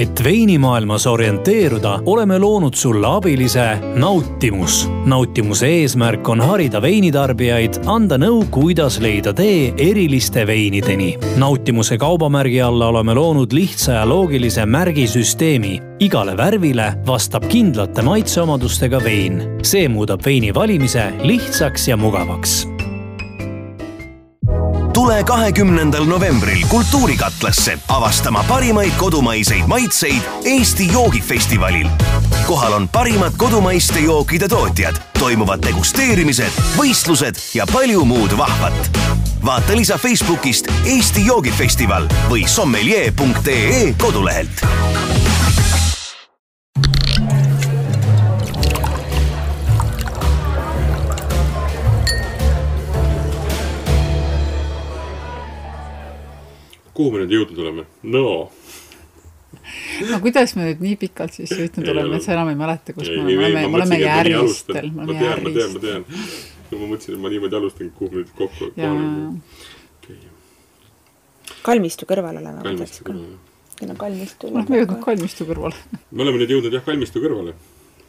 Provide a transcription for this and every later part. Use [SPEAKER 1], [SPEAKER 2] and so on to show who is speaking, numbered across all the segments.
[SPEAKER 1] et veinimaailmas orienteeruda, oleme loonud sulle abilise Nautimus. nautimuse eesmärk on harida veinitarbijaid, anda nõu, kuidas leida tee eriliste veinideni. nautimuse kaubamärgi alla oleme loonud lihtsa ja loogilise märgisüsteemi. igale värvile vastab kindlate maitseomadustega vein. see muudab veini valimise lihtsaks ja mugavaks
[SPEAKER 2] tule kahekümnendal novembril Kultuurikatlasse avastama parimaid kodumaiseid maitseid Eesti joogifestivalil. kohal on parimad kodumaiste jookide tootjad, toimuvad degusteerimised, võistlused ja palju muud vahvat. vaata lisa Facebookist Eesti joogifestival või sommelier.ee kodulehelt
[SPEAKER 3] kuhu me nüüd jõudnud oleme? no.
[SPEAKER 4] no kuidas me nüüd nii pikalt siis jõudnud oleme, et sa enam ei mäleta, kus me oleme, me oleme järjestel.
[SPEAKER 3] ma tean, ma tean, ma tean. ma mõtlesin, et ma niimoodi alustan, kuhu me nüüd kokku oleme.
[SPEAKER 5] kalmistu kõrval oleme.
[SPEAKER 3] kalmistu kõrval, jah.
[SPEAKER 5] on kalmistu.
[SPEAKER 4] me jõudnud kalmistu kõrvale.
[SPEAKER 3] me oleme nüüd jõudnud jah, kalmistu kõrvale.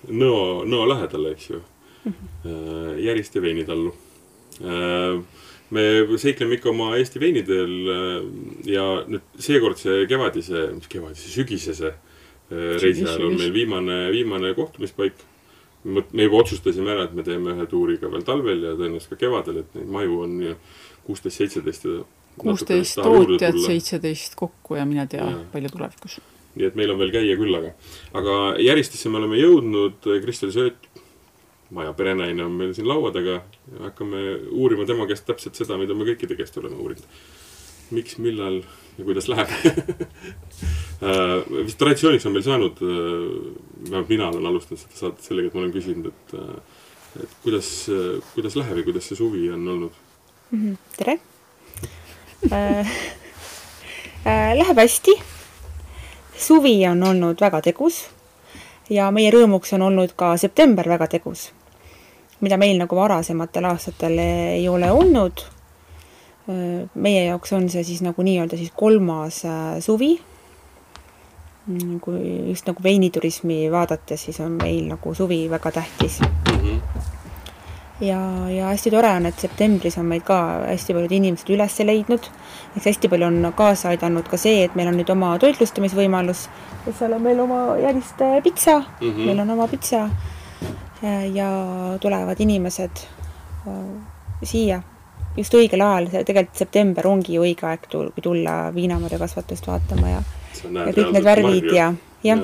[SPEAKER 3] Nõo, Nõo lähedale, eks ju mm. -hmm. Järiste veinitallu me seikleme ikka oma Eesti veinidel äh, ja nüüd seekordse kevadise, mis kevadise, sügisese äh, reisi ajal on meil viimane, viimane kohtumispaik. me juba otsustasime ära, et me teeme ühe tuuri ka veel talvel ja tõenäoliselt ka kevadel, et neid maju on kuusteist, seitseteist ja
[SPEAKER 4] kuusteist tootjat, seitseteist kokku ja mine tea, palju tulevikus.
[SPEAKER 3] nii et meil on veel käia küllaga. aga Järistesse me oleme jõudnud, Kristel Sööt maja perenaine on meil siin laua taga ja hakkame uurima tema käest täpselt seda, mida me kõikide käest oleme uurinud. miks, millal ja kuidas läheb äh, vist traditsiooniks on meil saanud, äh, vähemalt mina olen alustanud seda saadet sellega, et ma olen küsinud, et, äh, et kuidas, kuidas läheb ja kuidas see suvi on olnud
[SPEAKER 5] mm? -hmm. tere Läheb hästi. suvi on olnud väga tegus ja meie rõõmuks on olnud ka september väga tegus mida meil nagu varasematel aastatel ei ole olnud. meie jaoks on see siis nagu nii-öelda siis kolmas äh, suvi. Mm, kui just nagu veiniturismi vaadates, siis on meil nagu suvi väga tähtis mm. -hmm. ja, ja hästi tore on, et septembris on meid ka hästi paljud inimesed üles leidnud. eks hästi palju on kaasa aidanud ka see, et meil on nüüd oma toitlustamisvõimalus. seal on meil oma Järiste pitsa mm, -hmm. meil on oma pitsa ja tulevad inimesed äh, siia just õigel ajal, see tegelikult september ongi ju õige aeg tul-, tulla viinamarja kasvatust vaatama ja, ja kõik need värvid ja, jah.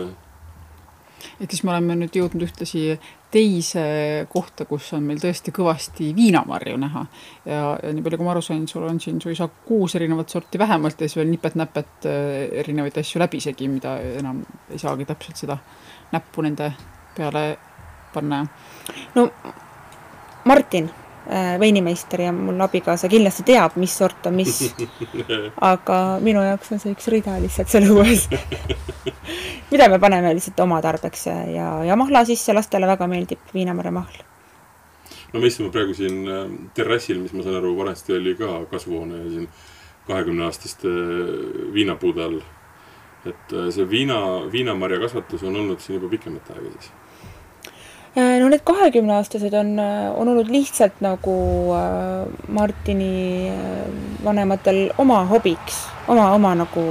[SPEAKER 4] et siis me oleme nüüd jõudnud ühtlasi teise kohta, kus on meil tõesti kõvasti viinamarju näha. ja, ja nii palju, kui ma aru sain, sul on siin suisa kuus erinevat sorti vähemalt ja siis veel nipet-näpet äh, erinevaid asju läbisegi, mida enam ei saagi täpselt seda näppu nende peale panna?
[SPEAKER 5] no Martin, äh, veinimeister ja mul abikaasa kindlasti teab, mis sort on mis. aga minu jaoks on see üks rida lihtsalt seal õues mida me paneme lihtsalt oma tarbeks ja, ja mahla sisse, lastele väga meeldib viinamarja mahl.
[SPEAKER 3] no me istume praegu siin äh, terrassil, mis ma saan aru, vanasti oli ka kasvuhoone siin kahekümne aastaste äh, viinapuude all. et see viina, viinamarja kasvatus on olnud siin juba pikemat aega siis
[SPEAKER 5] no need kahekümneaastased on, äh, on olnud lihtsalt nagu äh, Martini vanematel oma hobiks, oma, oma nagu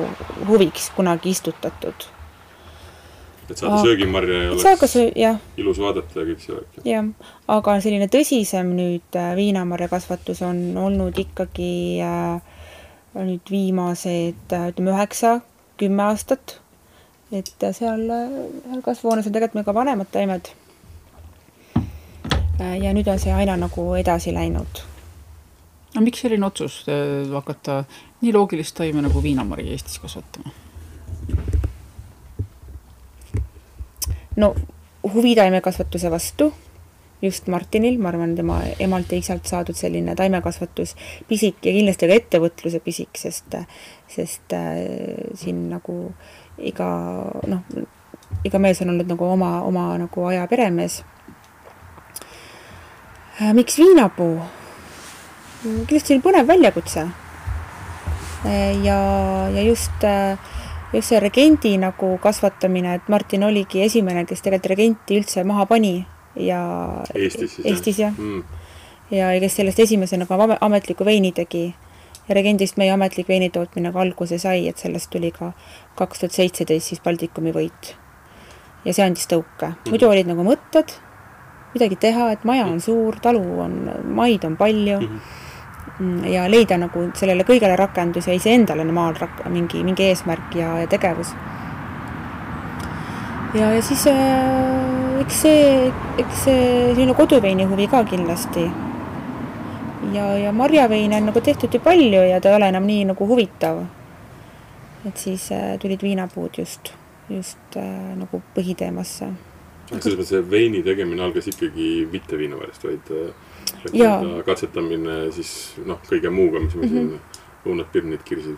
[SPEAKER 5] huviks kunagi istutatud.
[SPEAKER 3] et saada söögimarja ja
[SPEAKER 5] oleks söö,
[SPEAKER 3] ilus vaadata ja kõik see värk.
[SPEAKER 5] jah, aga selline tõsisem nüüd viinamarja kasvatus on olnud ikkagi äh, nüüd viimased ütleme üheksa, kümme aastat. et seal, seal kasvuhoones on tegelikult meil ka vanemad taimed Äh, ja nüüd on see aina nagu edasi läinud.
[SPEAKER 4] no miks selline otsus äh, hakata nii loogilist taime nagu viinamari Eestis kasvatama?
[SPEAKER 5] no huvi taimekasvatuse vastu just Martinil, ma arvan, tema emalt ja isalt saadud selline taimekasvatus pisik ja kindlasti ka ettevõtluse pisik, sest, sest äh, siin nagu iga noh, iga mees on olnud nagu oma, oma nagu aja peremees Äh, miks viinapuu? kindlasti põnev väljakutse. Äh, ja, ja just äh, just see regendi nagu kasvatamine, et Martin oligi esimene, kes tegelikult regenti üldse maha pani ja
[SPEAKER 3] Eestis siis?
[SPEAKER 5] Eestis jah
[SPEAKER 3] mm..
[SPEAKER 5] ja, ja kes sellest esimesena ka ametliku veini tegi. ja regendist meie ametlik veinitootmine ka alguse sai, et sellest tuli ka kaks tuhat seitseteist siis Baltikumi võit. ja see andis tõuke. muidu olid nagu mõtted, midagi teha, et maja on suur, talu on, maid on palju mm. -hmm ja leida nagu sellele kõigele rakendus ja iseendale maal rak-, mingi, mingi eesmärk ja, ja tegevus. ja, ja siis äh, eks see, eks see selline koduveini huvi ka kindlasti. ja, ja marjaveine on nagu tehtud ju palju ja ta ei ole enam nii nagu huvitav. et siis äh, tulid viinapuud just, just äh, nagu põhiteemasse.
[SPEAKER 3] Selles mõttes, et veini tegemine algas ikkagi mitte viinamarjast, vaid äh katsetamine siis noh, kõige muuga, mis me mm -hmm. siin õunad, pirnid, kirsid.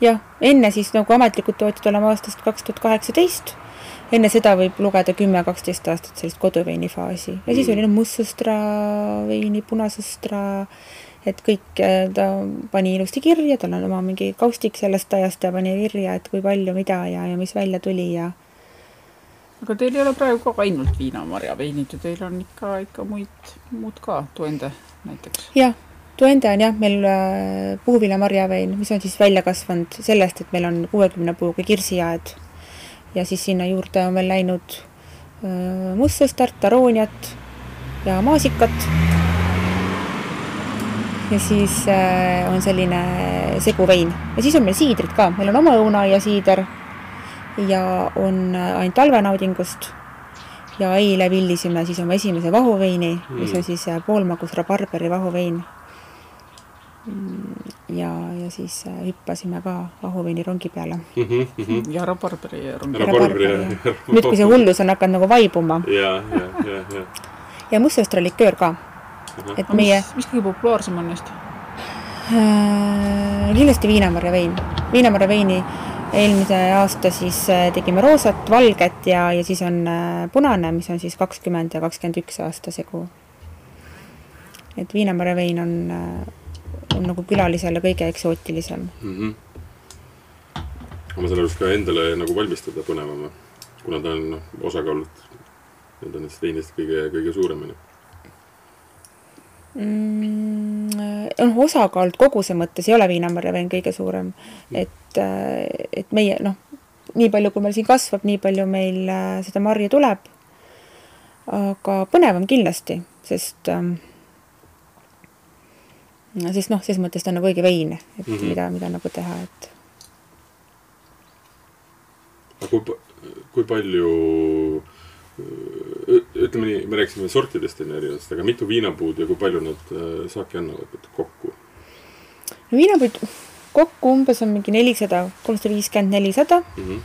[SPEAKER 5] jah, enne siis nagu ametlikud tootjad oleme aastast kaks tuhat kaheksateist. enne seda võib lugeda kümme, kaksteist aastat sellist koduveini faasi ja mm. siis oli noh, mustsõstra veini, punasõstra, et kõik äh, ta pani ilusti kirja, tal on oma mingi kaustik sellest ajast ja pani kirja, et kui palju, mida ja, ja mis välja tuli ja
[SPEAKER 4] aga teil ei ole praegu ka ainult viinamarjaveinid ju, teil on ikka, ikka muid, muud ka, Tuende näiteks.
[SPEAKER 5] jah, Tuende on jah, meil äh, puuviljamarjavein, mis on siis välja kasvanud sellest, et meil on kuuekümne puuga kirsiaed ja siis sinna juurde on veel läinud äh, mustsõstart, arooniat ja maasikat. ja siis äh, on selline seguvein ja siis on meil siidrid ka, meil on oma õunaaia siider ja on ainult talvenaudingust. ja eile villisime siis oma esimese vahuveini mm., mis on siis äh, poolmagus rabarberi vahuvein. Mm, ja, ja siis äh, hüppasime ka vahuveini rongi peale mm.
[SPEAKER 4] -hmm, mm -hmm. ja rabarberi rongi
[SPEAKER 5] peale. nüüd, kui see hullus on hakanud nagu vaibuma.
[SPEAKER 3] ja, ja, ja, ja.
[SPEAKER 5] ja mustsõstra liköör ka.
[SPEAKER 4] et Aga meie. mis kõige populaarsem on neist
[SPEAKER 5] äh,? kindlasti viinamarja vein. Eelmise aasta siis äh, tegime roosat, valget ja, ja siis on äh, punane, mis on siis kakskümmend ja kakskümmend üks aasta segu. et Viinamäe vein on, äh, on nagu külalisele kõige eksootilisem mm. -hmm.
[SPEAKER 3] ma saan aru, et ka endale nagu valmistada põnevam, kuna ta on osakaalult nii-öelda nendest veinidest kõige, kõige suurem on ju
[SPEAKER 5] mm,? Noh, osakaalult koguse mõttes ei ole Viinamarja vein kõige suurem, et, äh, et meie noh, nii palju, kui meil siin kasvab, nii palju meil äh, seda marja tuleb. aga põnev on kindlasti, sest ähm, sest noh, ses mõttes ta on nagu õige vein, et mm -hmm. mida, mida nagu teha, et.
[SPEAKER 3] aga kui, kui palju ütleme nii, me rääkisime sortidest enne erinevatest, aga mitu viinapuud ja kui palju nad äh, saaki annavad kokku?
[SPEAKER 5] no viinapuid kokku umbes on mingi nelisada, kolmsada viiskümmend, nelisada. Mhm.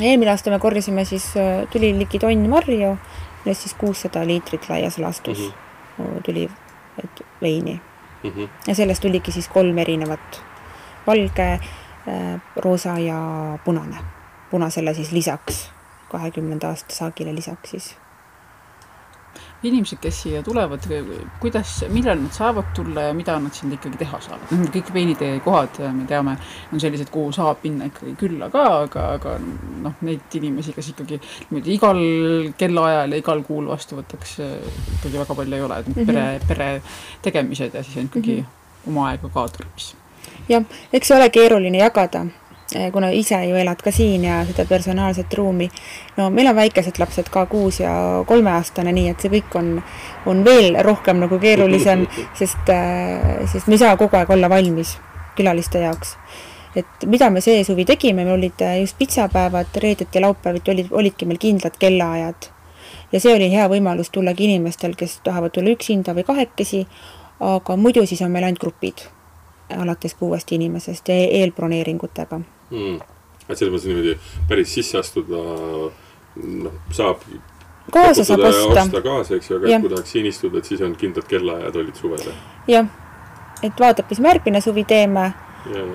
[SPEAKER 5] eelmine aasta me korjasime siis, äh, tuli ligi tonn marju, millest siis kuussada liitrit laias laastus mm -hmm. tuli et veini mm. -hmm. ja sellest tuligi siis kolm erinevat, valge roosa ja punane. punasele siis lisaks kahekümnenda aasta saagile lisaks siis.
[SPEAKER 4] inimesed, kes siia tulevad, kuidas, millal nad saavad tulla ja mida nad siin ikkagi teha saavad? noh, kõik veinitee kohad, me teame, on sellised, kuhu saab minna ikkagi külla ka, aga, aga noh, neid inimesi, kes ikkagi niimoodi igal kellaajal ja igal kuul vastu võtaks, ikkagi väga palju ei ole, et mm -hmm. pere, pere tegemised ja siis on ikkagi mm -hmm. oma aega ka tarvis.
[SPEAKER 5] jah, eks see ole keeruline jagada kuna ise ju elad ka siin ja seda personaalset ruumi. no meil on väikesed lapsed ka, kuus ja kolmeaastane, nii et see kõik on, on veel rohkem nagu keerulisem, sest, äh, sest me ei saa kogu aeg olla valmis külaliste jaoks. et mida me see suvi tegime, meil olid äh, just pitsapäevad, reedeti, laupäeviti olid, olidki meil kindlad kellaajad. ja see oli hea võimalus tullagi inimestel, kes tahavad tulla üksinda või kahekesi, aga muidu siis on meil ainult grupid alates kuuest inimesest ja eelbroneeringutega
[SPEAKER 3] mm.. et selles mõttes niimoodi päris sisse astuda, noh, saab
[SPEAKER 5] kaasa saab osta.
[SPEAKER 3] osta kaasa, eks ju, aga ja. kui tahaks siin istuda, et siis on kindlad kellaajad olid suvel.
[SPEAKER 5] jah, et vaatab, mis me järgmine suvi teeme.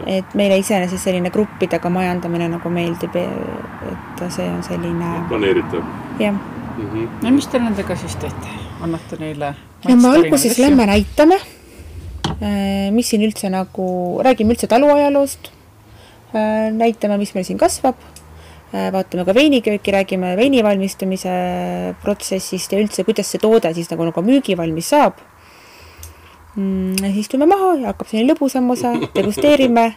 [SPEAKER 5] et meile iseenesest selline gruppidega majandamine nagu meeldib, et see on selline.
[SPEAKER 3] planeeritav.
[SPEAKER 5] jah mm
[SPEAKER 4] -hmm.. no mis te nendega siis teete, annate neile?
[SPEAKER 5] no me alguses lähme näitame, mis siin üldse nagu, räägime üldse taluajaloost näitame, mis meil siin kasvab, vaatame ka veinikööki, räägime veini valmistamise protsessist ja üldse, kuidas see toode siis nagu, nagu müügivalmis saab mm,. istume maha ja hakkab selline lõbusam osa, degusteerime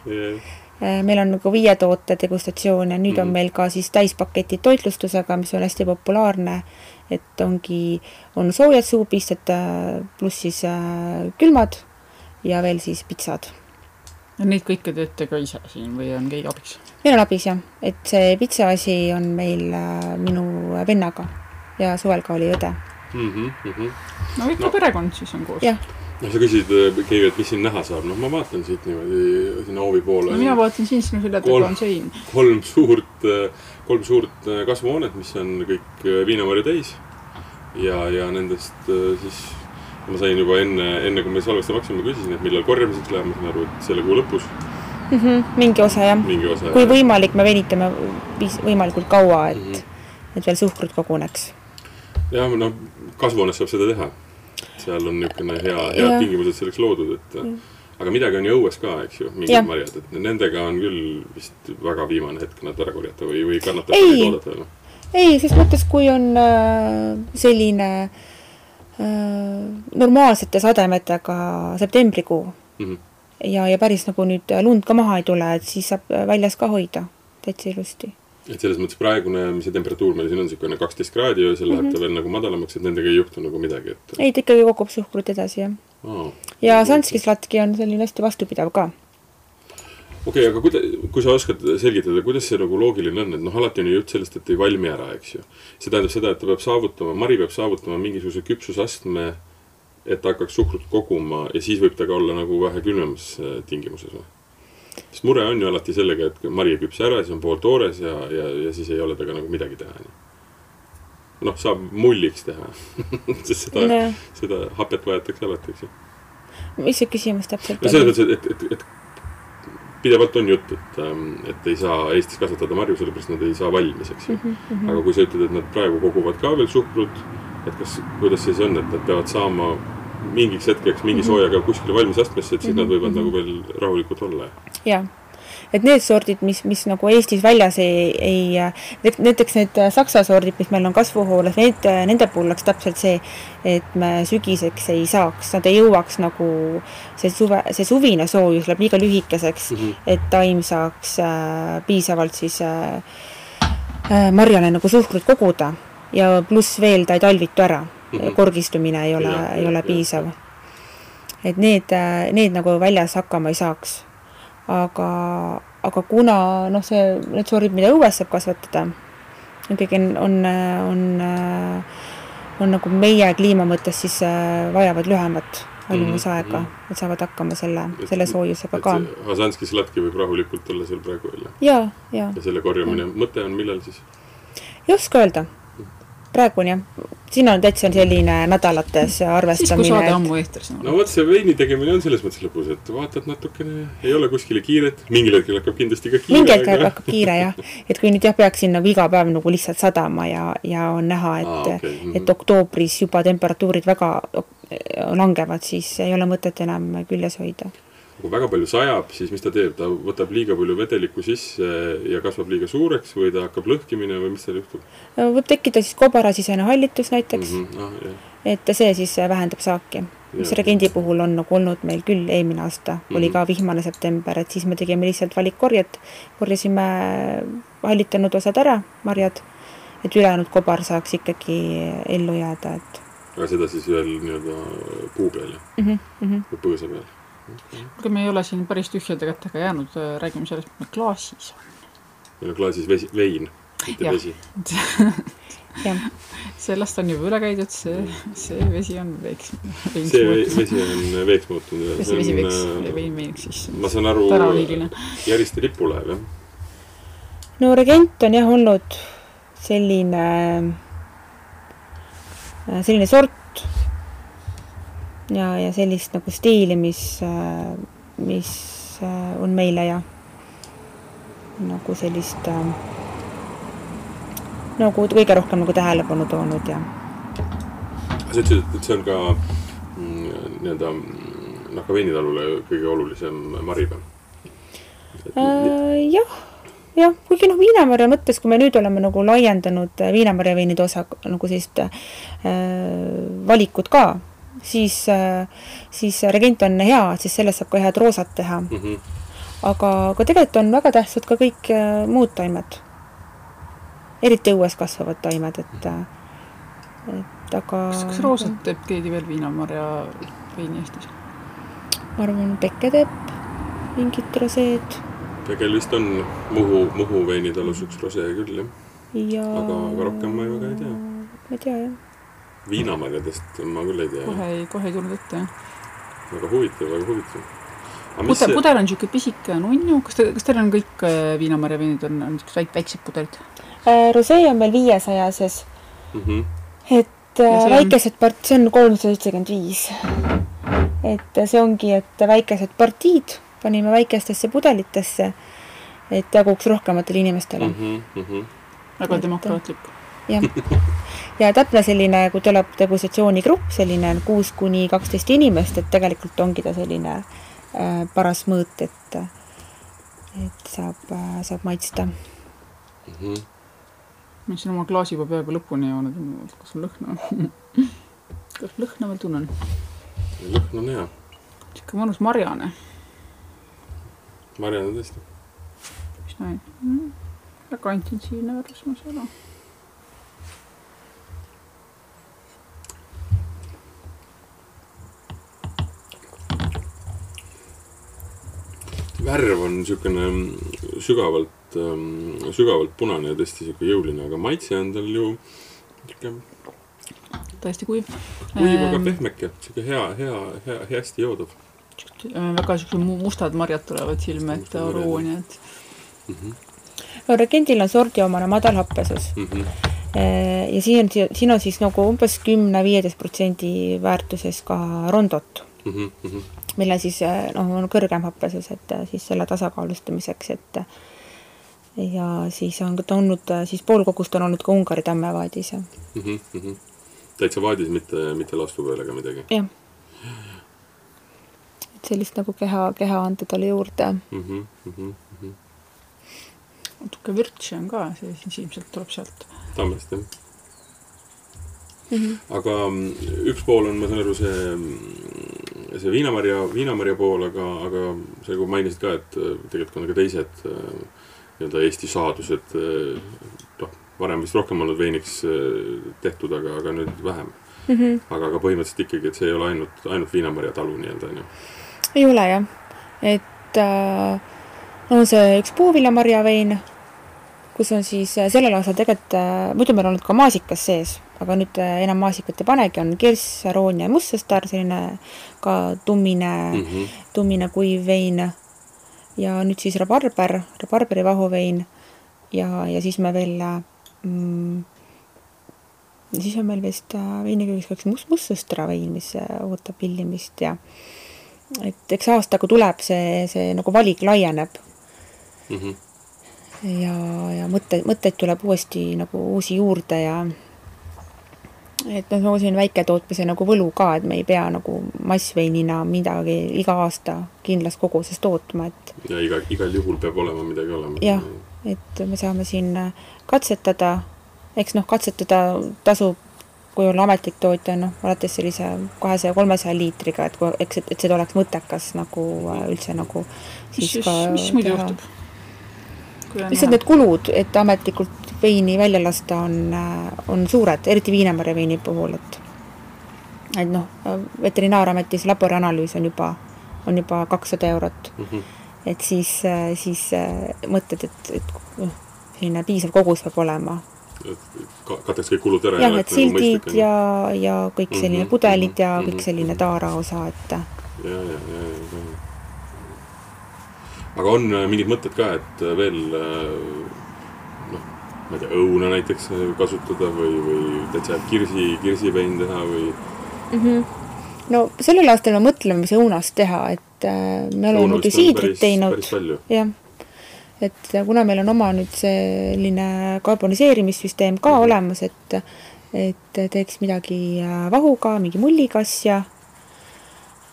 [SPEAKER 5] meil on nagu viie toote degustatsioon ja nüüd mm. on mhm. meil ka siis täispaketid toitlustusega, mis on hästi populaarne. et ongi, on soojad suupisted pluss siis äh, külmad ja veel siis pitsad
[SPEAKER 4] neid kõike teete ka ise siin või on keegi abiks?
[SPEAKER 5] meil on abis jah, et see pitsa asi on meil äh, minu vennaga ja suvel ka oli õde
[SPEAKER 3] mm. -hmm.
[SPEAKER 4] no ikka no. perekond siis on koos.
[SPEAKER 3] noh, sa küsisid äh, Keivi, et mis siin näha saab, noh, ma vaatan siit niimoodi sinna hoovi poole.
[SPEAKER 4] no mina vaatan siin sinu selja taga on sein.
[SPEAKER 3] kolm suurt, äh, kolm suurt kasvuhoonet, mis on kõik viinamarju täis. ja, ja nendest siis ma sain juba enne, enne kui me salvestama hakkasime, küsisin, et millal korjamiseks läheb, ma saan aru, et selle kuu lõpus
[SPEAKER 5] mm. -hmm, mingi osa jah. Kui jah. võimalik, me venitame võimalikult kaua, et mm, -hmm. et veel suhkrut koguneks.
[SPEAKER 3] jah, no kasvuhoones saab seda teha. seal on niisugune hea, head tingimused selleks loodud, et mm. aga midagi on ju õues ka, eks ju, mingid marjad, et nendega on küll vist väga viimane hetk nad ära korjata või, või kannatab neid oodata veel?
[SPEAKER 5] ei, ses mõttes, kui on äh, selline Äh, normaalsete sademetega septembrikuu mm. -hmm. ja, ja päris nagu nüüd lund ka maha ei tule, et siis saab väljas ka hoida täitsa ilusti.
[SPEAKER 3] et selles mõttes praegune, mis see temperatuur meil siin on, niisugune kaksteist kraadi öösel läheb mm -hmm. ta veel nagu madalamaks, et nendega ei juhtu nagu midagi, et.
[SPEAKER 5] ei, ta ikkagi kogub suhkrut edasi, jah oh,. ja sanskislatki on selline hästi vastupidav ka
[SPEAKER 3] okei okay,, aga kuida-, kui sa oskad selgitada, kuidas see nagu loogiline on, et noh, alati on ju jutt sellest, et ei valmi ära, eks ju. see tähendab seda, et ta peab saavutama, mari peab saavutama mingisuguse küpsusastme, et ta hakkaks suhkrut koguma ja siis võib ta ka olla nagu vähe külmemas äh, tingimuses või? sest mure on ju alati sellega, et mari ei küpse ära, siis on pooltoores ja, ja, ja siis ei ole temaga nagu midagi teha, onju noh, saab mulliks teha sest seda no., seda hapet vajatakse alati, eks ju.
[SPEAKER 5] mis see küsimus täpselt
[SPEAKER 3] on? no selles mõttes, et, et, et, et pidevalt on jutt, et, ähm, et ei saa Eestis kasvatada marju, sellepärast nad ei saa valmis, eks ju mm. -hmm. aga kui sa ütled, et nad praegu koguvad ka veel suhkrut, et kas, kuidas siis on, et nad peavad saama mingiks hetkeks mingi mhm. soojaga kuskile valmis astmesse, et siis mm -hmm. nad võivad mm -hmm. nagu veel rahulikult olla?
[SPEAKER 5] jah et need sordid, mis, mis nagu Eestis väljas ei, ei, näiteks need saksa sordid, mis meil on kasvuhoones, need, nende puhul oleks täpselt see, et me sügiseks ei saaks, nad ei jõuaks nagu see suve, see suvine soojus läheb liiga lühikeseks mm, -hmm. et taim saaks äh, piisavalt siis äh, äh, marjale nagu suhkrut koguda ja pluss veel ta ei talvitu ära mm, -hmm. korgistumine ei ole, ei ole piisav. et need, äh, need nagu väljas hakkama ei saaks aga, aga kuna noh, see, need sordid, mida õues saab kasvatada, ikkagi on, on, on, on nagu meie kliima mõttes siis äh, vajavad lühemat valmimusaega mm, -hmm. et saavad hakkama selle, selle soojusega ka.
[SPEAKER 3] Hasanski slatki võib rahulikult olla seal praegu veel?
[SPEAKER 5] ja, ja.
[SPEAKER 3] ja selle korjamine, mõte on millal siis?
[SPEAKER 5] ei oska öelda praegu on jah, siin on täitsa selline nädalates arvestamine. siis, kui
[SPEAKER 4] saade ammu eetris
[SPEAKER 3] on. no vot, see veini tegemine on selles mõttes lõbus, et vaatad natukene, ei ole kuskile kiiret, mingil hetkel hakkab kindlasti ka kiire.
[SPEAKER 5] mingil hetkel hakkab kiire jah, et kui nüüd jah, peaks siin nagu iga päev nagu lihtsalt sadama ja, ja on näha, et ah,, okay. mm -hmm. et oktoobris juba temperatuurid väga langevad, siis ei ole mõtet enam küljes hoida
[SPEAKER 3] kui väga palju sajab, siis mis ta teeb, ta võtab liiga palju vedelikku sisse ja kasvab liiga suureks või ta hakkab lõhkimine või mis seal juhtub?
[SPEAKER 5] võib tekkida siis kobarasisene hallitus näiteks mm. -hmm. Ah, et see siis vähendab saaki. mis regendi puhul on nagu olnud meil küll eelmine aasta mm, -hmm. oli ka vihmane september, et siis me tegime lihtsalt valikkorjet, korjasime hallitanud osad ära, marjad, et ülejäänud kobar saaks ikkagi ellu jääda, et
[SPEAKER 3] aga seda siis veel nii-öelda puu peal
[SPEAKER 5] mm, -hmm.
[SPEAKER 3] põõsa peal?
[SPEAKER 4] Kuulge, me ei ole siin päris tühjade kätega jäänud, räägime sellest, mis meil klaasis on.
[SPEAKER 3] meil on klaasis vesi, vein, mitte ja. vesi
[SPEAKER 4] sellest on juba üle käidud, see, see vesi on veeks.
[SPEAKER 3] see vesi on veeks muutunud.
[SPEAKER 4] see vesi veeks, vein veiniks siis.
[SPEAKER 3] ma saan aru, Järiste lipulaev, jah?
[SPEAKER 5] no Regent on jah olnud selline, selline sort, ja, ja sellist nagu stiili, mis, mis on meile ja nagu sellist nagu kõige rohkem nagu tähelepanu toonud ja.
[SPEAKER 3] sa ütlesid, et see on ka mm, nii-öelda mm, Nahka veinitalule kõige olulisem maripäev.
[SPEAKER 5] Äh, jah, jah, kuigi noh, viinamarja mõttes, kui me nüüd oleme nagu laiendanud äh, viinamarja veinide osa nagu sellist äh, valikut ka, siis äh,, siis regent on hea, siis sellest saab ka head roosat teha mm.
[SPEAKER 3] -hmm.
[SPEAKER 5] aga, aga tegelikult on väga tähtsad ka kõik äh, muud taimed. eriti õues kasvavad taimed, et äh, et aga
[SPEAKER 4] kas, kas roosat teeb keegi veel viinamarja veini Eestis?
[SPEAKER 5] ma arvan, Pekke teeb mingit roseed
[SPEAKER 3] Pegel vist on Muhu, Muhu veinitalus üks rosee küll, jah.
[SPEAKER 5] ja
[SPEAKER 3] aga, aga rohkem ma ju väga ei tea.
[SPEAKER 5] ma ei tea, jah.
[SPEAKER 3] Viinamarjadest ma küll ei tea.
[SPEAKER 4] kohe ei, kohe ei tulnud ette, jah.
[SPEAKER 3] väga huvitav, väga huvitav.
[SPEAKER 4] pudel see..., pudel on niisugune pisike nunnu, kas te, kas teil on kõik äh, viinamarja veinid on, on niisugused väik-, väiksed pudelid?
[SPEAKER 5] Äh, rosee on meil viiesajases
[SPEAKER 3] mm. -hmm.
[SPEAKER 5] et äh,
[SPEAKER 4] on-
[SPEAKER 5] väikesed part-, see on kolmsada seitsekümmend viis. et see ongi, et väikesed partiid panime väikestesse pudelitesse, et jaguks rohkematele inimestele mm.
[SPEAKER 3] Mm -hmm, mm -hmm.
[SPEAKER 4] väga
[SPEAKER 5] Et-
[SPEAKER 4] demokraatlik.
[SPEAKER 5] Jah, ja täpne selline, kui tuleb degustatsioonigrupp, selline kuus kuni kaksteist inimest, et tegelikult ongi ta selline äh, paras mõõt, et et saab äh,, saab maitsta.
[SPEAKER 3] Mm -hmm.
[SPEAKER 4] ma siin oma klaasi juba peaaegu lõpuni joonud, kas on lõhna kas lõhna veel tunnen?
[SPEAKER 3] lõhn on hea.
[SPEAKER 4] sihuke mõnus marjane,
[SPEAKER 3] Mariann on tõesti.
[SPEAKER 4] mis näin mm.. väga intensiivne värvusmas ei ole.
[SPEAKER 3] Värv on niisugune sügavalt, sügavalt punane ja tõesti niisugune jõuline, aga maitse on tal ju niisugune
[SPEAKER 4] täiesti kuiv.
[SPEAKER 3] kuiv, aga pehmeke, niisugune hea, hea, hea, hästi joodav
[SPEAKER 4] väga mu- mustad marjad tulevad silme ette, et
[SPEAKER 3] mm. -hmm.
[SPEAKER 5] no regendil on sordiomane madal happesus
[SPEAKER 3] Mm -hmm.
[SPEAKER 5] ja siin on, siin on siis nagu umbes kümne-viieteist protsendi väärtuses ka rondot
[SPEAKER 3] Mm -hmm. Mm
[SPEAKER 5] millel siis noh, on kõrgem happesus, et äh, siis selle tasakaalustamiseks, et ja siis on ta olnud, siis pool kogust on olnud ka Ungari tammevaadis ja
[SPEAKER 3] Mm -hmm. Mm täitsa vaadis, mitte, mitte laastu peal ega midagi
[SPEAKER 5] jah. et sellist nagu keha, keha anda talle juurde.
[SPEAKER 3] mm. -hmm. Mm -hmm.
[SPEAKER 4] natuke vürtsi on ka, see siis ilmselt tuleb sealt.
[SPEAKER 3] Tammest jah
[SPEAKER 5] Mm -hmm.
[SPEAKER 3] aga mm, üks pool on, ma saan aru, see, see viinamarja, viinamarja pool, aga, aga sa nagu mainisid ka, et äh, tegelikult on ka teised äh, nii-öelda Eesti saadused, noh, varem vist rohkem olnud veiniks äh, tehtud, aga, aga nüüd vähem.
[SPEAKER 5] Mm -hmm.
[SPEAKER 3] aga, aga põhimõtteliselt ikkagi, et see ei ole ainult, ainult viinamarja talu nii-öelda, on ju.
[SPEAKER 5] ei ole jah, et äh, on see üks puuviljamarjavein, kus on siis äh, sellel aastal tegelikult äh,, muidu meil on olnud ka maasikas sees, aga nüüd äh, enam maasikat ei panegi, on kirss, aroonia ja mustsõstar, selline ka tummine mm,
[SPEAKER 3] Mm -hmm.
[SPEAKER 5] tummine kuiv vein. ja nüüd siis rabarber, rabarberi vahuvein ja, ja siis me veel mm,, siis on meil vist veiniköögis ka üks must, mustsõstra vein, mis ootab pillimist ja et eks aastaga tuleb see, see nagu valik laieneb
[SPEAKER 3] Mm -hmm.
[SPEAKER 5] ja, ja mõtte, mõtteid tuleb uuesti nagu uusi juurde ja et noh, nagu selline väiketootmise nagu võlu ka, et me ei pea nagu massveinina midagi iga aasta kindlas koguses tootma, et
[SPEAKER 3] ja iga, igal juhul peab olema midagi olema.
[SPEAKER 5] Jah. et me saame siin katsetada, eks noh, katsetada tasub, kui olla ametlik tootja, noh, alates sellise kahesaja, kolmesaja liitriga, et kui, eks, et seda oleks mõttekas nagu äh, üldse nagu
[SPEAKER 4] mis
[SPEAKER 5] siis
[SPEAKER 4] siis
[SPEAKER 5] ka,
[SPEAKER 4] mis muidu juhtub?
[SPEAKER 5] Lihtsalt need kulud, et ametlikult veini välja lasta, on, on suured, eriti Viinamarja veini puhul, et et noh, veterinaarameti see laborianalüüs on juba, on juba kakssada eurot
[SPEAKER 3] mm. -hmm.
[SPEAKER 5] et siis, siis äh, mõtled, et, et noh, selline piisav kogus peab olema.
[SPEAKER 3] kataks kõik kulud ära.
[SPEAKER 5] jah, et sildid ja, ja kõik selline
[SPEAKER 3] Mhm,
[SPEAKER 5] pudelid ja
[SPEAKER 3] mhm,
[SPEAKER 5] kõik selline
[SPEAKER 3] mhm.
[SPEAKER 5] taaraosa, et
[SPEAKER 3] ja, ja, ja, ja, ja. Aga on äh, mingid mõtted ka, et äh, veel äh, noh, ma ei tea, õuna näiteks kasutada või, või täitsa kirsi, kirsivein teha või
[SPEAKER 5] mm. -hmm. no sellel aastal me mõtleme, mis õunast teha, et äh, me oleme muidu siidrit teinud jah, et kuna meil on oma nüüd selline karboniseerimissüsteem ka mm. -hmm. olemas, et et teeks midagi vahuga, mingi mullikasja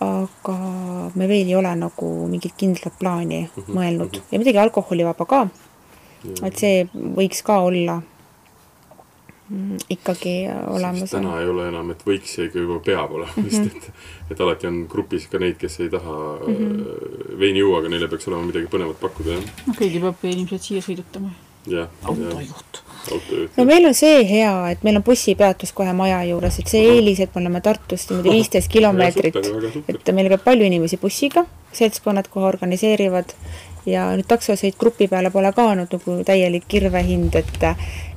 [SPEAKER 5] aga me veel ei ole nagu mingit kindlat plaani mm -hmm. mõelnud ja midagi alkoholivaba ka. et see võiks ka olla mm, ikkagi olemas.
[SPEAKER 3] täna ei ole enam, et võiks ja ikka juba peab olema mm, -hmm. sest et, et alati on grupis ka neid, kes ei taha mm -hmm. veini juua, aga neile peaks olema midagi põnevat pakkuda, jah.
[SPEAKER 4] no keegi peab inimesed siia sõidutama.
[SPEAKER 3] jah.
[SPEAKER 4] autojuht
[SPEAKER 5] no meil on see hea, et meil on bussipeatus kohe maja juures, et see eelis, et me oleme Tartust niimoodi viisteist kilomeetrit, et meil käib palju inimesi bussiga, seltskonnad kohe organiseerivad ja nüüd taksosõit grupi peale pole ka olnud nagu täielik kirvehind, et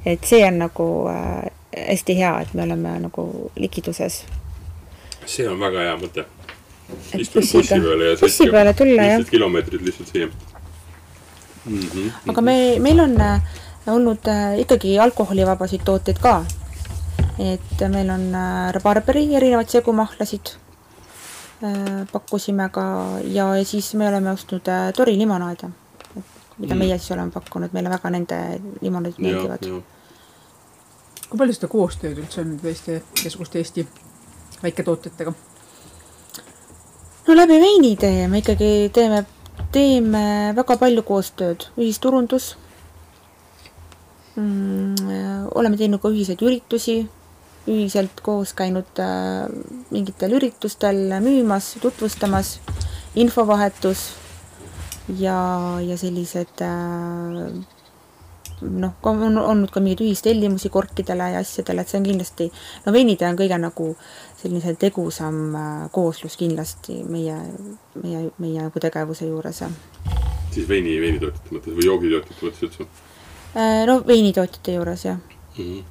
[SPEAKER 5] et see on nagu äh, hästi hea, et me oleme nagu likiduses.
[SPEAKER 3] see on väga hea mõte.
[SPEAKER 5] istud bussi peale ja bussi peale tulla, jah.
[SPEAKER 3] kilomeetrit lihtsalt siia
[SPEAKER 5] mm. -hmm. aga me, meil on äh, olnud äh, ikkagi alkoholivabasid tooteid ka. et meil on äh, rabarberi erinevaid segumahlasid äh, pakkusime ka ja, siis me oleme ostnud Tori limonaade, mida mm. meie siis oleme pakkunud, meile väga nende limonaadid meeldivad.
[SPEAKER 4] kui palju seda koostööd üldse on teiste igasuguste Eesti väiketootjatega?
[SPEAKER 5] no läbi veinitee me ikkagi teeme, teeme väga palju koostööd, ühisturundus. Oleme teinud ka ühiseid üritusi, ühiselt koos käinud äh, mingitel üritustel müümas, tutvustamas, infovahetus ja, ja sellised äh, noh, on olnud ka mingeid ühistellimusi korkidele ja asjadele, et see on kindlasti, no veinitee on kõige nagu selline tegusam äh, kooslus kindlasti meie, meie, meie nagu tegevuse juures.
[SPEAKER 3] siis veini, veinitootjate mõttes või joogitootjate mõttes üldse?
[SPEAKER 5] Äh, no veinitootjate juures, jah mm.
[SPEAKER 3] -hmm.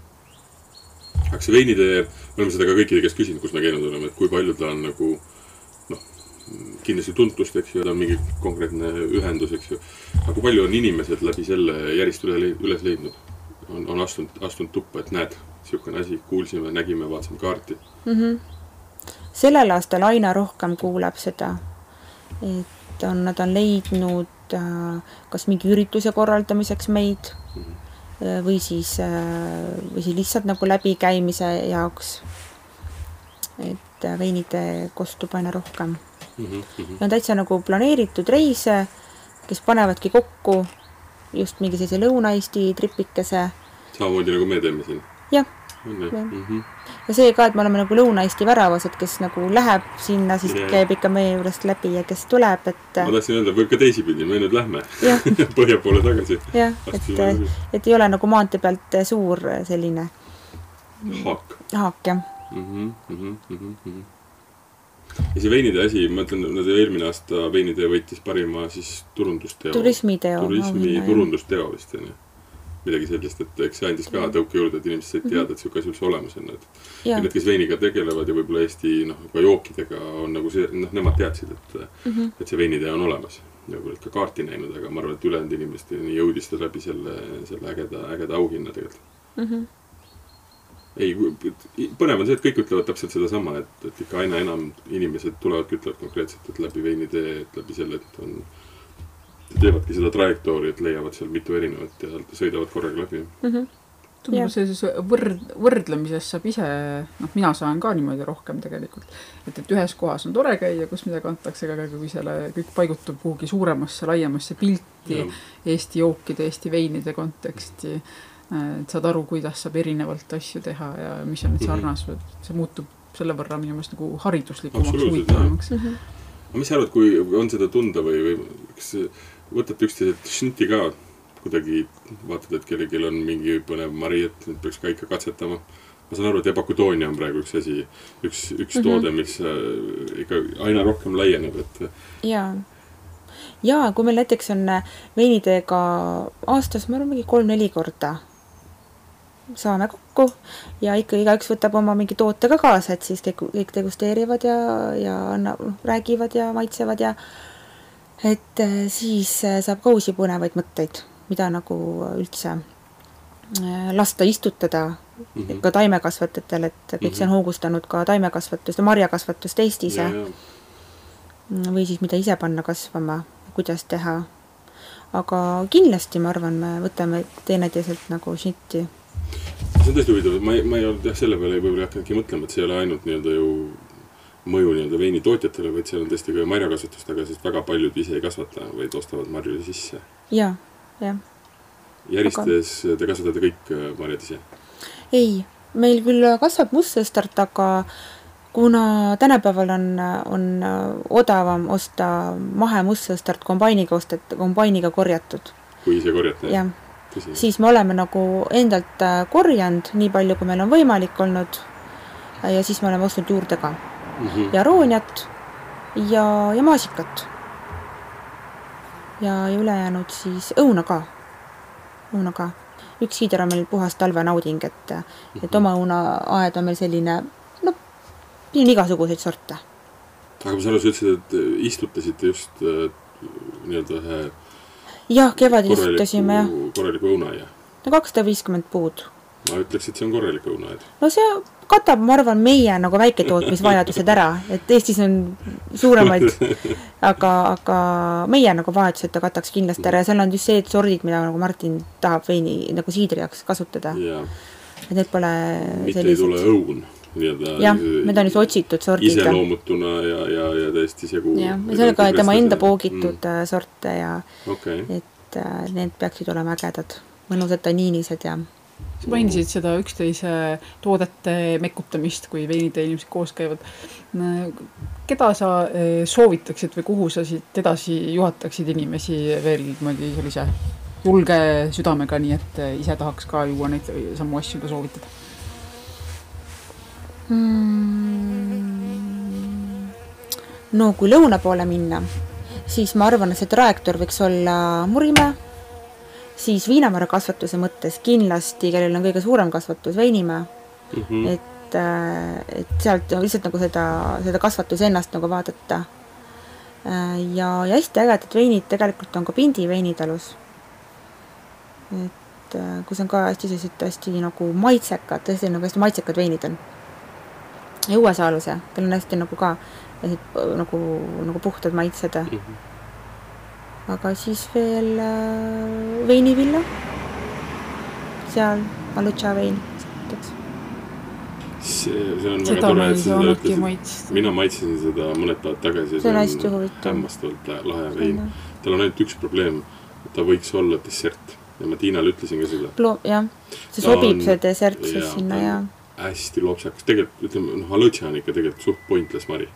[SPEAKER 3] aga see veinitee, me oleme seda ka kõikide käest küsinud, kus me käinud oleme, et kui palju ta on nagu noh, kindlasti tuntust, eks ju, ta on mingi konkreetne ühendus, eks ju. aga kui palju on inimesed läbi selle järjest üle, üles leidnud? on, on astunud, astunud tuppa, et näed, niisugune asi, kuulsime, nägime, vaatasime kaarti mm. -hmm.
[SPEAKER 5] sellel aastal aina rohkem kuuleb seda, et on, nad on leidnud äh, kas mingi ürituse korraldamiseks meid või siis, äh, või siis lihtsalt nagu läbikäimise jaoks. et äh, veinitee kostub aina rohkem mm. -hmm. ja on täitsa nagu planeeritud reise, kes panevadki kokku just mingi sellise Lõuna-Eesti tripikese.
[SPEAKER 3] samamoodi nagu me teeme siin?
[SPEAKER 5] jah Mm -hmm. Ja see ka, et me oleme nagu Lõuna-Eesti väravas, et kes nagu läheb sinna, siis yeah. käib ikka meie juurest läbi ja kes tuleb, et.
[SPEAKER 3] ma tahtsin öelda, võib ka teisipidi, me nüüd lähme põhja poole tagasi.
[SPEAKER 5] jah, et, et ei ole nagu maantee pealt suur selline.
[SPEAKER 3] haak.
[SPEAKER 5] haak, jah
[SPEAKER 3] mm. -hmm, mm -hmm, mm -hmm. ja see veinide asi, ma ütlen, nad eelmine aasta veinitee võitis parima siis turundusteo.
[SPEAKER 5] turismiteo.
[SPEAKER 3] turismi turundusteo vist onju midagi sellist, et eks see andis ka tõuke juurde, et inimesed said teada, et niisugune asi üldse olemas on, et ja need, kes veiniga tegelevad ja võib-olla Eesti noh, juba jookidega on nagu see, noh, nemad teadsid, et mm, -hmm. et see veinitee on olemas. ja võib-olla ka kaarti näinud, aga ma arvan, et ülejäänud inimesteni jõudis ta läbi selle, selle ägeda, ägeda auhinna tegelikult mm. -hmm. ei, põnev on see, et kõik ütlevad täpselt sedasama, et, et ikka aina enam inimesed tulevadki, ütlevad konkreetselt, et läbi veinitee, et läbi selle, et on teevadki seda trajektoori, et leiavad seal mitu erinevat ja sõidavad korraga läbi mm.
[SPEAKER 4] -hmm tundub, sellises võrd-, võrdlemises saab ise, noh, mina saan ka niimoodi rohkem tegelikult. et, et ühes kohas on tore käia, kus midagi antakse, aga kui selle kõik paigutub kuhugi suuremasse, laiemasse pilti ja. Eesti jookide, Eesti veinide konteksti, et saad aru, kuidas saab erinevalt asju teha ja mis on need mhm. sarnasused, see muutub selle võrra minu meelest nagu hariduslikumaks, huvitavamaks.
[SPEAKER 3] aga mis sa arvad, kui on seda tunda või, või kas võtate üksteiselt šnitti ka kuidagi, vaatad, et kellelgi on mingi põnev mari, et nüüd peaks ka ikka katsetama. ma saan aru, et ebakutoonia on praegu üks asi, üks, üks mm -hmm. toode, mis äh, ikka aina rohkem laieneb, et.
[SPEAKER 5] jaa, jaa, kui meil näiteks on äh, veinidega aastas, ma arvan, mingi kolm-neli korda saame kokku ja ikka igaüks võtab oma mingi toote ka kaasa, et siis kõik, kõik degusteerivad ja, ja annab, noh, räägivad ja maitsevad ja et äh, siis äh, saab ka uusi põnevaid mõtteid, mida nagu üldse äh, lasta istutada mm -hmm. ka taimekasvatajatel, et kõik mm -hmm. see on hoogustanud ka taimekasvatust ja marjakasvatust Eestis ja, ja. või siis mida ise panna kasvama, kuidas teha. aga kindlasti ma arvan, me võtame teineteiselt nagu šnitti.
[SPEAKER 3] see on tõesti huvitav, ma ei, ma ei olnud jah, selle peale võib-olla ei hakanudki mõtlema, et see ei ole ainult nii-öelda ju mõju nii-öelda veinitootjatele, vaid seal on tõesti ka marjakasvatust, aga sest väga paljud ise ei kasvata, vaid ostavad marju sisse.
[SPEAKER 5] jaa, jah.
[SPEAKER 3] järistes aga... te kasvatate kõik äh, marjad ise?
[SPEAKER 5] ei, meil küll kasvab mustsõstart, aga kuna tänapäeval on, on odavam osta mahemustsõstart kombainiga ostet-, kombainiga korjatud.
[SPEAKER 3] kui ise korjate?
[SPEAKER 5] jah siis me oleme nagu endalt äh, korjanud nii palju, kui meil on võimalik olnud. ja siis me oleme ostnud juurde ka mm -hmm. ja rooniat ja, ja maasikat. ja, ja ülejäänud siis õuna ka, õuna ka. üks hiider on meil puhas talvenauding, et mm, -hmm. et mhm. oma õunaaed on meil selline, noh, siin on igasuguseid sorte.
[SPEAKER 3] aga ma saan aru, sa ütlesid, et istutasite just äh, nii-öelda ühe
[SPEAKER 5] jah, kevadel istutasime jah.
[SPEAKER 3] korraliku õunaaia?
[SPEAKER 5] no kakssada viiskümmend puud.
[SPEAKER 3] ma ütleks, et see on korralik õunaaed.
[SPEAKER 5] no see katab, ma arvan, meie nagu väiketootmisvajadused ära, et Eestis on suuremaid, aga, aga meie nagu vajadused ta kataks kindlasti ära ja seal on just see, et sordid, mida nagu Martin tahab veini nagu siidri jaoks kasutada. et need pole
[SPEAKER 3] mitte sellised... ei tule õun nii-öelda
[SPEAKER 5] jah, need on siis otsitud sordid.
[SPEAKER 3] iseloomutuna ja, ja, ja täiesti segu.
[SPEAKER 5] jah, ja sellega tema enda poogitud mm. sorte ja
[SPEAKER 3] okay.
[SPEAKER 5] et äh, need peaksid olema ägedad, mõnusad tanniinised ja
[SPEAKER 4] sa mainisid seda üksteise toodete mekutamist, kui veinid ja inimesed koos käivad. keda sa äh, soovitaksid või kuhu sa siit edasi juhataksid inimesi veel niimoodi sellise julge südamega, nii et äh, ise tahaks ka juua neid samu asju, mida soovitad?
[SPEAKER 5] mm,? no kui lõuna poole minna, siis ma arvan, et see trajektoor võiks olla Murimäe, siis viinamara kasvatuse mõttes kindlasti, kellel on kõige suurem kasvatus, Veinimäe mm. -hmm. et, äh, et sealt lihtsalt nagu seda, seda kasvatuse ennast nagu vaadata. Äh, ja, ja hästi ägedad veinid tegelikult on ka Pindi veinitalus. et äh, kus on ka hästi sellised hästi nagu maitsekad, tõesti nagu hästi maitsekad veinid on ja Uuesaaluse, tal on hästi nagu ka nagu, nagu puhtad maitsed mm. -hmm. Aga siis veel äh, veinivilla, seal Malutša vein näiteks.
[SPEAKER 3] see, see on väga tore, et sa seda ütlesid. mina maitsesin seda mõned päevad tagasi.
[SPEAKER 5] see on hästi huvitav.
[SPEAKER 3] hämmastavalt lahe vein. tal on ainult üks probleem, ta võiks olla dessert ja ma Tiinale ütlesin ka seda.
[SPEAKER 5] jah, see sobib, see dessert siis sinna ja
[SPEAKER 3] hästi lopsakas, tegelikult ütleme, noh, alõtša on ikka tegelikult suht pointless mari.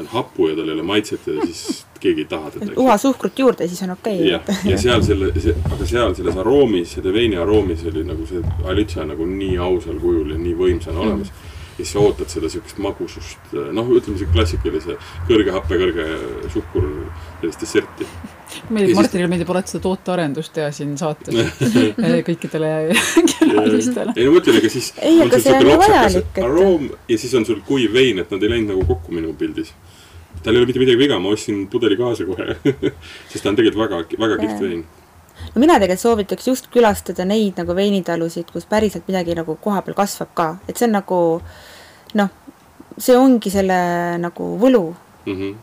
[SPEAKER 3] Ta on hapu ja tal ei ole maitset ja siis keegi ei taha teda.
[SPEAKER 5] uha suhkrut juurde, siis on okei
[SPEAKER 3] okay.. jah, ja seal selle, aga seal selles aroomis, selle veini aroomis oli nagu see alõtša nagu nii ausal kujul ja nii võimsana olemas mm ja siis sa ootad seda siukest magusust, noh, ütleme siuke klassikalise kõrge happe, kõrge suhkur, sellist desserti.
[SPEAKER 4] meeldib, Martinile meeldib alati seda tootearendust teha siin saates kõikidele külalistele.
[SPEAKER 3] ei no mõtlen, ega siis
[SPEAKER 5] ei, aga see on vajalik,
[SPEAKER 3] et aroom ja siis on sul kuiv vein, et nad ei läinud nagu kokku minu pildis. Tal ei ole mitte midagi viga, ma ostsin pudeli kaasa kohe sest ta on tegelikult väga, väga kihvt vein.
[SPEAKER 5] No mina tegelikult soovitaks just külastada neid nagu veinitalusid, kus päriselt midagi nagu kohapeal kasvab ka, et see on nagu noh, see ongi selle nagu võlu. Mm. -hmm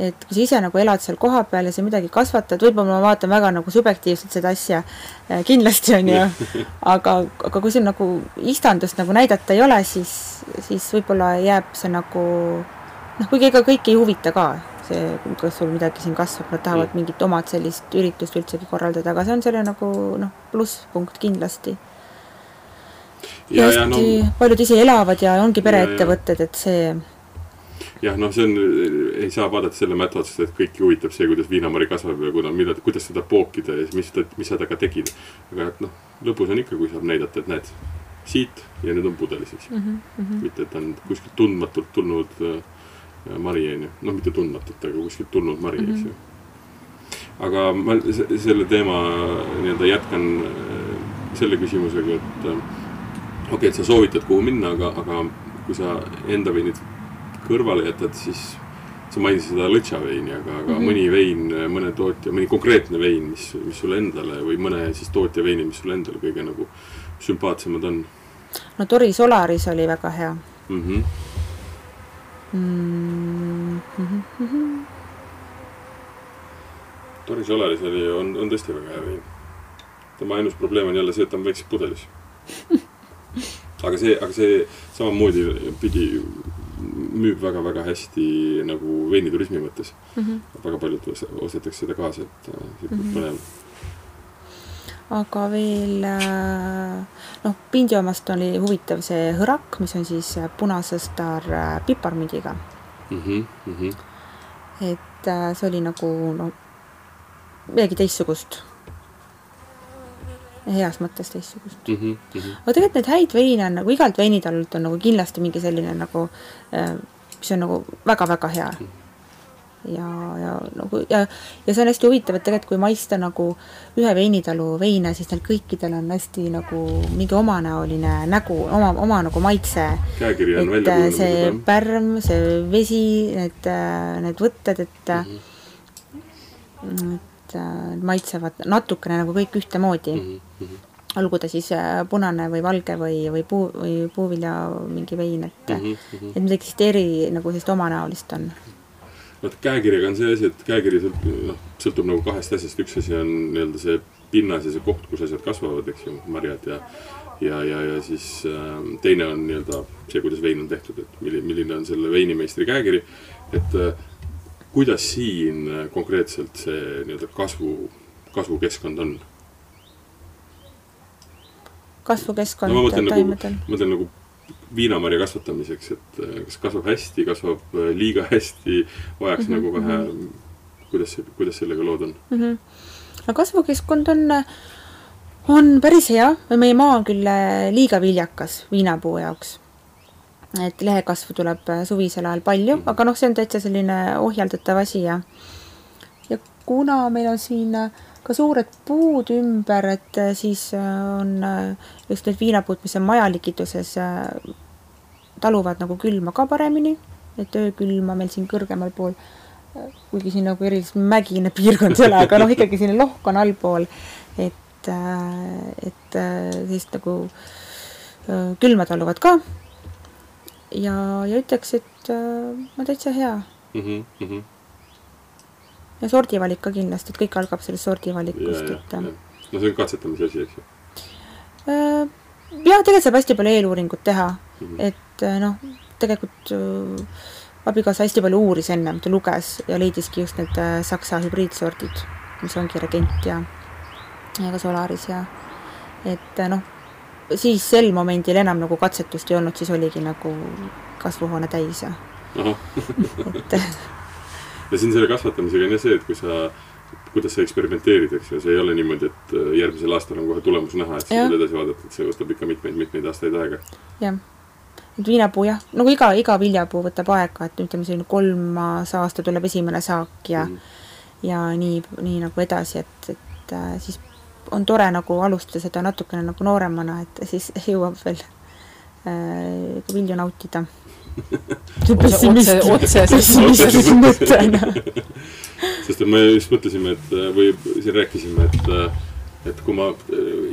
[SPEAKER 5] et kui sa ise nagu elad seal kohapeal ja sa midagi kasvatad, võib-olla ma vaatan väga nagu subjektiivselt seda asja, äh, kindlasti on ju, aga, aga kui sul nagu istandust nagu näidata ei ole, siis, siis võib-olla jääb see nagu noh, kuigi ega kõiki ei huvita ka, see, kas sul midagi siin kasvab, nad tahavad mm. mingit omad sellist üritust üldsegi korraldada, aga see on selle nagu noh, plusspunkt kindlasti. ja, ja hästi no, paljud ise elavad ja ongi pereettevõtted, et see
[SPEAKER 3] jah, noh, see on, ei saa vaadata selle mätta otsast, et kõiki huvitab see, kuidas viinamari kasvab ja kuna, mida, kuidas seda pookida ja mis, mis sa temaga tegid. aga et noh, lõbus on ikka, kui saab näidata, et näed, siit ja nüüd on pudelis, eks ju mm. -hmm. mitte, et on kuskilt tundmatult tulnud äh, mari, on ju. noh, mitte tundmatult, aga kuskilt tulnud mari mm, -hmm. eks ju. aga ma selle teema nii-öelda jätkan äh, selle küsimusega, et äh, okei okay,, et sa soovitad, kuhu minna, aga, aga kui sa enda veinid kõrvale jätad, siis sa mainisid seda lõtša veini, aga, aga mm -hmm. mõni vein, mõne tootja, mõni konkreetne vein, mis, mis sulle endale või mõne siis tootja veini, mis sulle endale kõige nagu sümpaatsemad on?
[SPEAKER 5] no Tori Solaris oli väga hea
[SPEAKER 3] mm. -hmm
[SPEAKER 5] mm. -hmm.
[SPEAKER 3] Tori Solaris oli, on, on tõesti väga hea vein. tema ainus probleem on jälle see, et ta on väikses pudelis aga see, aga see samamoodi pidi müüb väga-väga hästi nagu veiniturismi mõttes mm. -hmm. väga paljud ostetakse seda kaasa, et sihuke mm -hmm.
[SPEAKER 5] Aga veel noh, Pindi omast oli huvitav see hõrak, mis on siis punasõstar piparmündiga mm. -hmm, mm -hmm. et see oli nagu no midagi teistsugust heas mõttes teistsugust mm. -hmm, mm -hmm. aga tegelikult neid häid veine on nagu igalt veinitallult on nagu kindlasti mingi selline nagu, äh, mis on nagu väga-väga hea mm. -hmm. Ja, ja nagu ja, ja see on hästi huvitav, et tegelikult kui maista nagu ühe veinitalu veine, siis neil kõikidel on hästi nagu mingi omanäoline nägu, oma, oma nagu maitse.
[SPEAKER 3] käekiri on välja
[SPEAKER 5] kujunenud. see pärm, see vesi, need, need võtted, et mm, -hmm. et äh, maitsevad natukene nagu kõik ühtemoodi mm. -hmm. olgu ta siis äh, punane või valge või, või puu, või puuvilja mingi vein, et mm, -hmm. et midagi sellist eri, nagu sellist omanäolist on.
[SPEAKER 3] Vot käekirjaga on see asi, et käekiri sõltub, noh, sõltub nagu kahest asjast, üks asi on nii-öelda see pinnas ja see koht, kus asjad kasvavad, eks ju, marjad ja ja, ja, ja siis äh, teine on nii-öelda see, kuidas vein on tehtud, et milline, milline on selle veinimeistri käekiri, et äh, kuidas siin konkreetselt see nii-öelda kasvu, kasvukeskkond on?
[SPEAKER 5] kasvukeskkond no,
[SPEAKER 3] nagu- taimedel nagu,? mõtlen nagu viinamarja kasvatamiseks, et äh, kas kasvab hästi, kasvab äh, liiga hästi, vajaks mm -hmm, nagu vähe mm, -hmm. kuidas, kuidas sellega lood on mm?
[SPEAKER 5] -hmm. no kasvukeskkond on, on päris hea, meie maa on küll äh, liiga viljakas viinapuu jaoks et lehekasvu tuleb suvisel ajal palju, mhm. aga noh, see on täitsa selline ohjeldatav asi ja ja kuna meil on siin äh, ka suured puud ümber, et äh, siis on just need viinapuud, mis on majalikituses, taluvad nagu külma ka paremini, et öökülma meil siin kõrgemal pool, kuigi siin nagu erilist mägine piirkond ei ole, aga noh, ikkagi selline lohk on allpool, et, et sellist nagu külma taluvad ka ja, ja ütleks, et äh, on täitsa hea mm. -hmm, mm -hmm. Ja sordivalik ka kindlasti, et kõik algab sellest sordivalikust, et.
[SPEAKER 3] no see on katsetamise asi, eks ju
[SPEAKER 5] äh,? jah, tegelikult saab hästi palju eeluuringut teha mm, -hmm. et äh, noh, tegelikult äh, abikaasa hästi palju uuris ennem, ta luges ja leidiski just need saksa hübriidsordid, mis ongi Regent ja, ja ka Solaris ja et noh siis sel momendil enam nagu katsetust ei olnud, siis oligi nagu kasvuhoone täis ja
[SPEAKER 3] et ja siin selle kasvatamisega on jah see, et kui sa, kuidas sa eksperimenteerid, eks ju, see ei ole niimoodi, et äh, järgmisel aastal on kohe tulemus näha, et sa saad edasi vaadata, et see võtab ikka mitmeid-mitmeid aastaid aega.
[SPEAKER 5] jah, et viinapuu jah, nagu iga, iga viljapuu võtab aega, et ütleme, selline kolmas aasta tuleb esimene saak ja mm -hmm. ja nii, nii nagu edasi, et, et äh, siis on tore nagu alustada seda natukene nagu nooremana, et siis jõuab veel äh, vilju nautida.
[SPEAKER 4] Otse, otse pessimistlik
[SPEAKER 3] mõte, noh. sest et me just mõtlesime, et või siin rääkisime, et et kui ma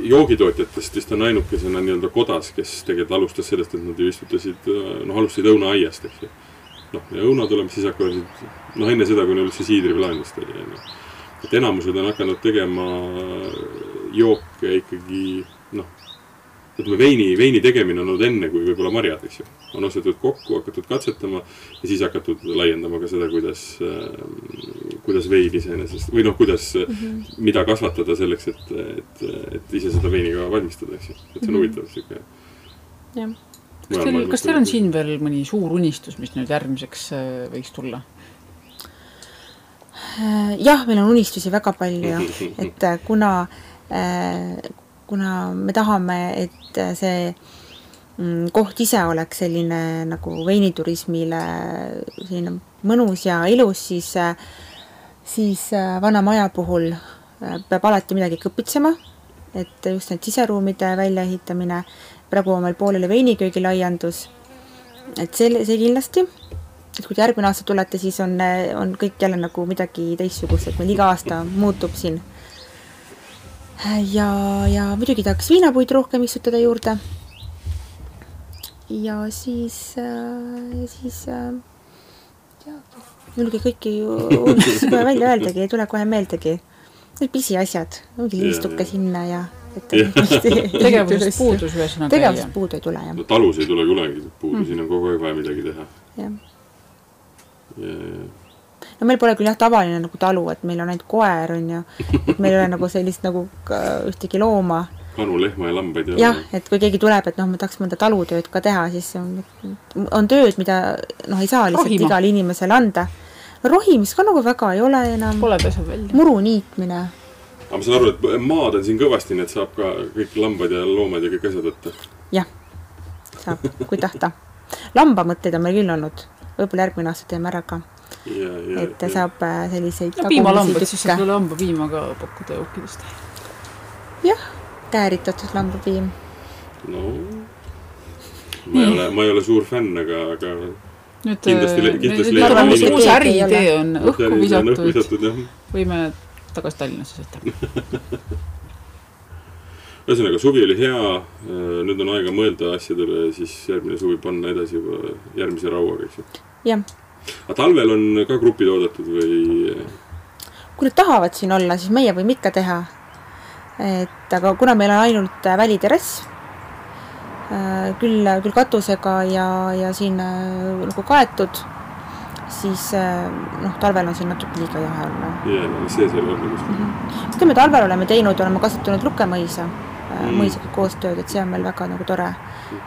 [SPEAKER 3] joogitootjatest vist on ainukesena nii-öelda kodas, kes tegelikult alustas sellest, et nad ju istutasid, noh, alustasid õunaaiast, eks ju. noh, ja õuna tuleb, siis hakkavad, noh, enne seda, kui neil üldse siidriplaan vist oli, on ju et enamused on hakanud tegema jooke ikkagi noh, ütleme veini, veini tegemine on olnud enne kui võib-olla marjad, eks ju. on ostetud kokku, hakatud katsetama ja siis hakatud laiendama ka seda, kuidas äh,, kuidas vein iseenesest või noh, kuidas mm, -hmm. mida kasvatada selleks, et, et, et ise seda veini ka valmistada, eks ju. et see on mm -hmm. huvitav sihuke.
[SPEAKER 4] jah. kas teil, kas teil on siin veel mõni suur unistus, mis nüüd järgmiseks äh, võiks tulla?
[SPEAKER 5] Jah, meil on unistusi väga palju, et äh, kuna, äh, kuna me tahame, et see mm, koht ise oleks selline nagu veiniturismile selline mõnus ja ilus, siis, siis vana maja puhul peab alati midagi kõpitsema, et just need siseruumide väljaehitamine, praegu on meil pooleli veiniköögi laiendus, et see, see kindlasti. Et kui te järgmine aasta tulete, siis on, on kõik jälle nagu midagi teistsugust, et meil iga aasta muutub siin. Ja, ja muidugi tahaks viinapuid rohkem istutada juurde. ja siis äh,, siis äh, julge kõiki uudistusi kohe välja öeldagi, ei tule kohe meeldegi. Need pisiasjad, mingi liistuke sinna ja
[SPEAKER 4] tegevusest puudus ühesõnaga.
[SPEAKER 5] tegevusest puudu ei tule, jah
[SPEAKER 3] no,. talus ei tule kunagi puudu mm., siin on kogu aeg vaja midagi teha.
[SPEAKER 5] jah
[SPEAKER 3] ja, ja
[SPEAKER 5] no meil pole küll jah tavaline nagu talu, et meil on ainult koer, on ju. et meil ei ole nagu sellist nagu ühtegi looma.
[SPEAKER 3] kanu, lehma ja lambaid ei
[SPEAKER 5] jah, et kui keegi tuleb, et noh, ma tahaks mõnda talutööd ka teha, siis on, on tööd, mida noh, ei saa lihtsalt
[SPEAKER 4] Rohima.
[SPEAKER 5] igale inimesele anda. rohimist ka nagu väga ei ole enam.
[SPEAKER 4] Pole peseb välja.
[SPEAKER 5] muru niitmine.
[SPEAKER 3] aga ma saan aru, et maad on siin kõvasti, nii et saab ka kõik lambad ja loomad ja kõik asjad võtta.
[SPEAKER 5] jah, saab, kui tahta. lambamõtteid on meil küll olnud, võib-olla järgmine aasta teeme ära ka.
[SPEAKER 3] Ja, ja,
[SPEAKER 5] et saab äh, selliseid
[SPEAKER 4] no piimalambad, siis saab sulle hambapiima ka pakkuda jookidest.
[SPEAKER 5] jah, kääritatud lambapiim.
[SPEAKER 3] no ma ei ole, ma ei ole suur fänn, aga, aga
[SPEAKER 4] nüüd,
[SPEAKER 3] Kindlasti
[SPEAKER 4] nüüd,
[SPEAKER 3] kindlasti
[SPEAKER 4] nüüd on
[SPEAKER 3] inimesi.
[SPEAKER 4] uus äriidee on õhku visatud, võime tagasi Tallinnasse sõita.
[SPEAKER 3] ühesõnaga, suvi oli hea, nüüd on aega mõelda asjadele ja siis järgmine suvi panna edasi juba järgmise rauaga, eks ju.
[SPEAKER 5] jah,
[SPEAKER 3] aga talvel on ka grupid oodatud või?
[SPEAKER 5] kui nad tahavad siin olla, siis meie võime ikka teha. et aga kuna meil on ainult äh, väliterrass, küll, küll katusega ja, ja siin äh, nagu kaetud, siis äh, noh, talvel on siin natuke liiga jahe olla.
[SPEAKER 3] jaa, sees ei ole olnud kuskil.
[SPEAKER 5] ütleme, talvel oleme teinud, oleme kasutanud lukemõisa
[SPEAKER 3] Mm.
[SPEAKER 5] mm. mõisaga koostööd, et see on meil väga nagu tore.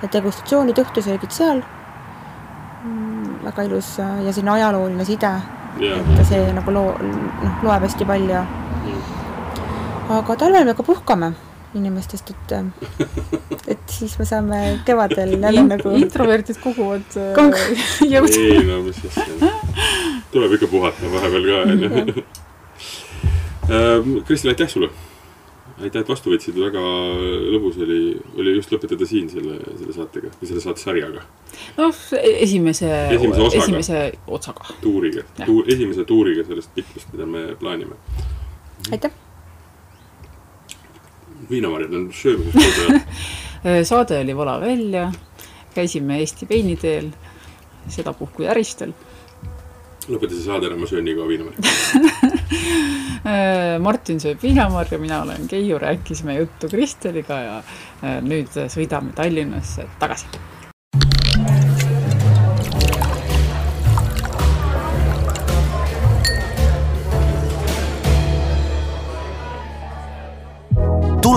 [SPEAKER 5] et degustatsioonid, õhtusöögid seal mm, väga ilus äh, ja selline ajalooline side,
[SPEAKER 3] jaa,
[SPEAKER 5] et see nagu loo-, noh, loeb hästi palju. aga talvel me ka puhkame inimestest, et, et siis me saame kevadel jälle nagu
[SPEAKER 4] introverdid koguvad äh,
[SPEAKER 5] Kogu-
[SPEAKER 4] jõud.
[SPEAKER 3] ei no mis asja. tuleb ikka puhata vahepeal ka, onju. Kristel, aitäh sulle! Aitäh, et vastu võtsid, väga lõbus oli, oli just lõpetada siin selle, selle saatega või selle saatesarjaga,
[SPEAKER 4] noh, esimese,
[SPEAKER 3] Esimese osaga.
[SPEAKER 4] esimese otsaga.
[SPEAKER 3] tuuriga. Tuur,, esimese tuuriga sellest pikust, mida me plaanime.
[SPEAKER 5] aitäh!
[SPEAKER 3] viinamarjad on söömiseks kogu aeg.
[SPEAKER 4] saade oli Vala välja, käisime Eesti veiniteel, sedapuhku Järistel.
[SPEAKER 3] lõpeta see saade ära, ma söön nii kaua viinamarja.
[SPEAKER 4] Martin sööb viinamarja, mina olen Keiu, rääkisime juttu Kristeliga ja äh, nüüd sõidame Tallinnasse tagasi.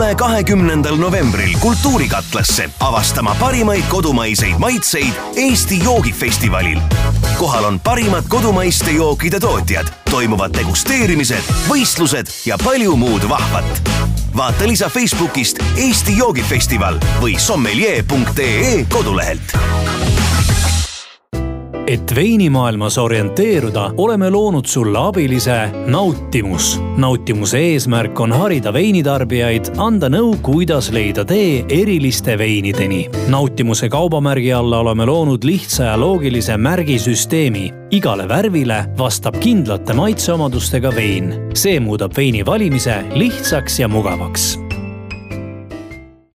[SPEAKER 2] Tule kahekümnendal novembril Kultuurikatlasse avastama parimaid kodumaiseid maitseid Eesti joogifestivalil. kohal on parimad kodumaiste jookide tootjad, toimuvad degusteerimised, võistlused ja palju muud vahvat. vaata lisa Facebookist Eesti joogifestival või sommelier.ee kodulehelt
[SPEAKER 1] et veinimaailmas orienteeruda, oleme loonud sulle abilise Nautimus. nautimuse eesmärk on harida veinitarbijaid, anda nõu, kuidas leida tee eriliste veinideni. nautimuse kaubamärgi alla oleme loonud lihtsa ja loogilise märgisüsteemi. igale värvile vastab kindlate maitseomadustega vein. see muudab veini valimise lihtsaks ja mugavaks